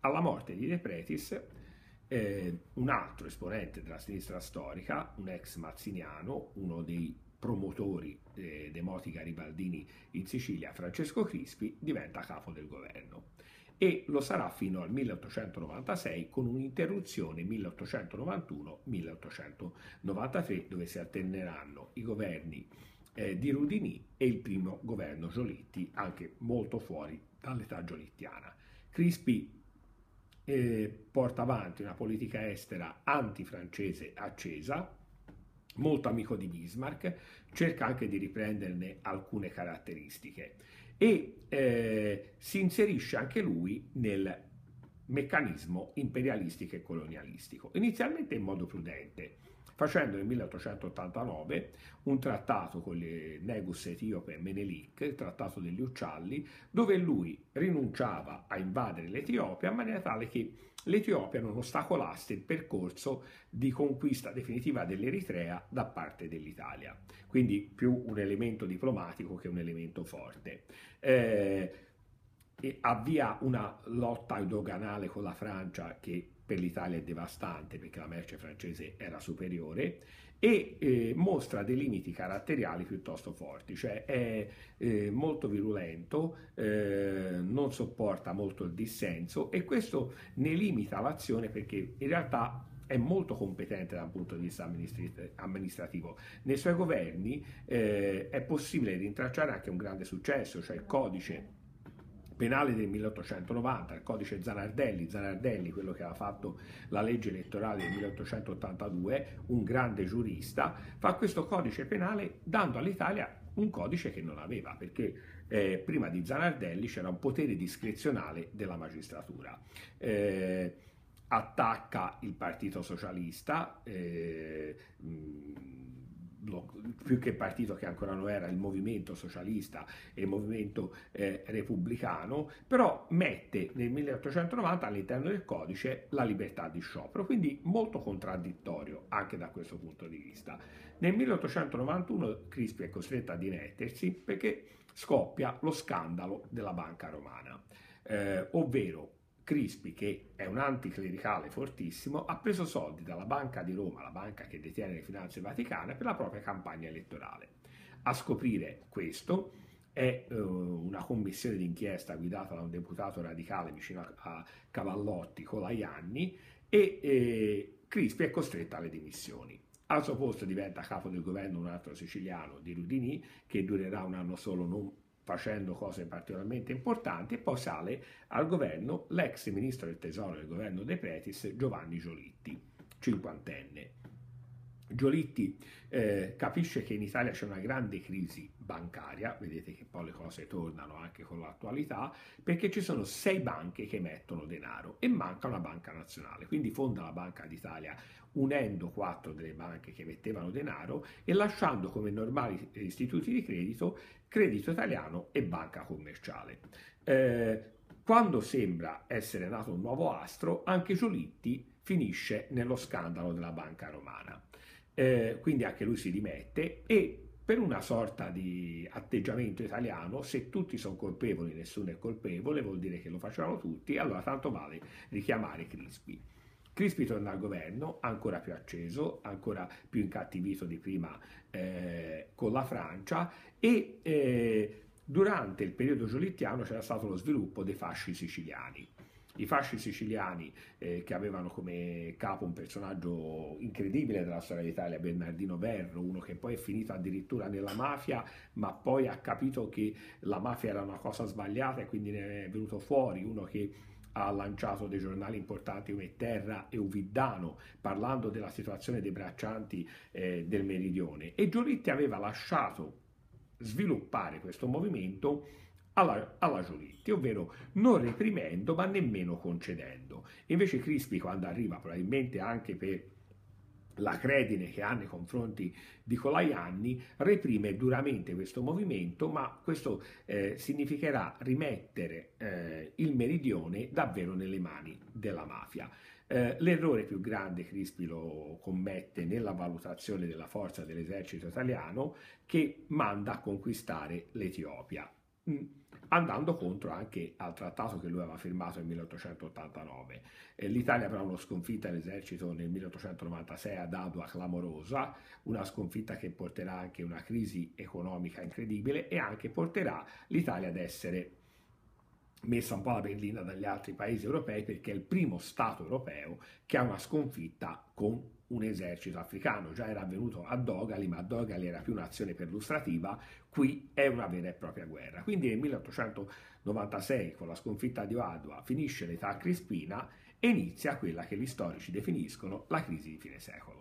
Alla morte di De Pretis, eh, un altro esponente della sinistra storica, un ex mazziniano, uno dei promotori eh, demoti garibaldini in Sicilia, Francesco Crispi, diventa capo del governo e lo sarà fino al 1896 con un'interruzione 1891-1893 dove si alterneranno i governi eh, di Rudini e il primo governo Giolitti, anche molto fuori dall'età giolittiana. Crispi eh, porta avanti una politica estera antifrancese accesa, molto amico di Bismarck, cerca anche di riprenderne alcune caratteristiche. E eh, si inserisce anche lui nel meccanismo imperialistico e colonialistico, inizialmente in modo prudente, facendo nel 1889 un trattato con le Negus etiope Menelik, il trattato degli uccelli, dove lui rinunciava a invadere l'Etiopia in maniera tale che l'Etiopia non ostacolasse il percorso di conquista definitiva dell'Eritrea da parte dell'Italia. Quindi più un elemento diplomatico che un elemento forte. Eh, avvia una lotta doganale con la Francia che per l'Italia è devastante perché la merce francese era superiore e eh, mostra dei limiti caratteriali piuttosto forti, cioè è eh, molto virulento, eh, non sopporta molto il dissenso e questo ne limita l'azione perché in realtà è molto competente dal punto di vista amministrativo. Nei suoi governi eh, è possibile rintracciare anche un grande successo, cioè il codice penale del 1890, il codice Zanardelli, Zanardelli, quello che aveva fatto la legge elettorale del 1882, un grande giurista, fa questo codice penale dando all'Italia un codice che non aveva, perché eh, prima di Zanardelli c'era un potere discrezionale della magistratura. Eh, attacca il Partito Socialista, eh, più che partito che ancora non era il movimento socialista e il movimento eh, repubblicano, però mette nel 1890 all'interno del codice la libertà di sciopero, quindi molto contraddittorio anche da questo punto di vista. Nel 1891 Crispi è costretto a dimettersi perché scoppia lo scandalo della banca romana, eh, ovvero Crispi, che è un anticlericale fortissimo, ha preso soldi dalla Banca di Roma, la banca che detiene le finanze vaticane, per la propria campagna elettorale. A scoprire questo è uh, una commissione d'inchiesta guidata da un deputato radicale vicino a, a Cavallotti, Colaianni, e eh, Crispi è costretto alle dimissioni. Al suo posto diventa capo del governo un altro siciliano di Rudini, che durerà un anno solo, non facendo cose particolarmente importanti, e poi sale al governo l'ex ministro del tesoro del governo De Pretis, Giovanni Giolitti, cinquantenne. Giolitti eh, capisce che in Italia c'è una grande crisi bancaria, vedete che poi le cose tornano anche con l'attualità, perché ci sono sei banche che emettono denaro e manca una banca nazionale, quindi fonda la Banca d'Italia unendo quattro delle banche che mettevano denaro e lasciando come normali istituti di credito Credito Italiano e Banca Commerciale. Eh, quando sembra essere nato un nuovo astro, anche Giolitti finisce nello scandalo della banca romana. Eh, quindi anche lui si dimette e per una sorta di atteggiamento italiano, se tutti sono colpevoli, nessuno è colpevole, vuol dire che lo facevano tutti, allora tanto vale richiamare Crispi. Crispi torna al governo ancora più acceso, ancora più incattivito di prima eh, con la Francia e eh, durante il periodo giolittiano c'era stato lo sviluppo dei fasci siciliani. I fasci siciliani eh, che avevano come capo un personaggio incredibile della storia d'Italia, Bernardino Verro, uno che poi è finito addirittura nella mafia, ma poi ha capito che la mafia era una cosa sbagliata e quindi ne è venuto fuori. Uno che ha lanciato dei giornali importanti come Terra e Uviddano parlando della situazione dei braccianti eh, del meridione. E Giolitti aveva lasciato sviluppare questo movimento alla, alla Giolitti, ovvero non reprimendo ma nemmeno concedendo. Invece Crispi quando arriva probabilmente anche per la credine che ha nei confronti di Colaianni, reprime duramente questo movimento, ma questo eh, significherà rimettere eh, il meridione davvero nelle mani della mafia. Eh, l'errore più grande Crispi lo commette nella valutazione della forza dell'esercito italiano che manda a conquistare l'Etiopia. Mm. andando contro anche al trattato che lui aveva firmato nel 1889. Eh, L'Italia avrà una sconfitta all'esercito nel 1896 ad Adua clamorosa, una sconfitta che porterà anche una crisi economica incredibile e anche porterà l'Italia ad essere messa un po' la berlina dagli altri paesi europei perché è il primo Stato europeo che ha una sconfitta con un esercito africano. Già era avvenuto a Dogali, ma Dogali era più un'azione perlustrativa, qui è una vera e propria guerra. Quindi nel 1896, con la sconfitta di Adua, finisce l'età crispina e inizia quella che gli storici definiscono la crisi di fine secolo.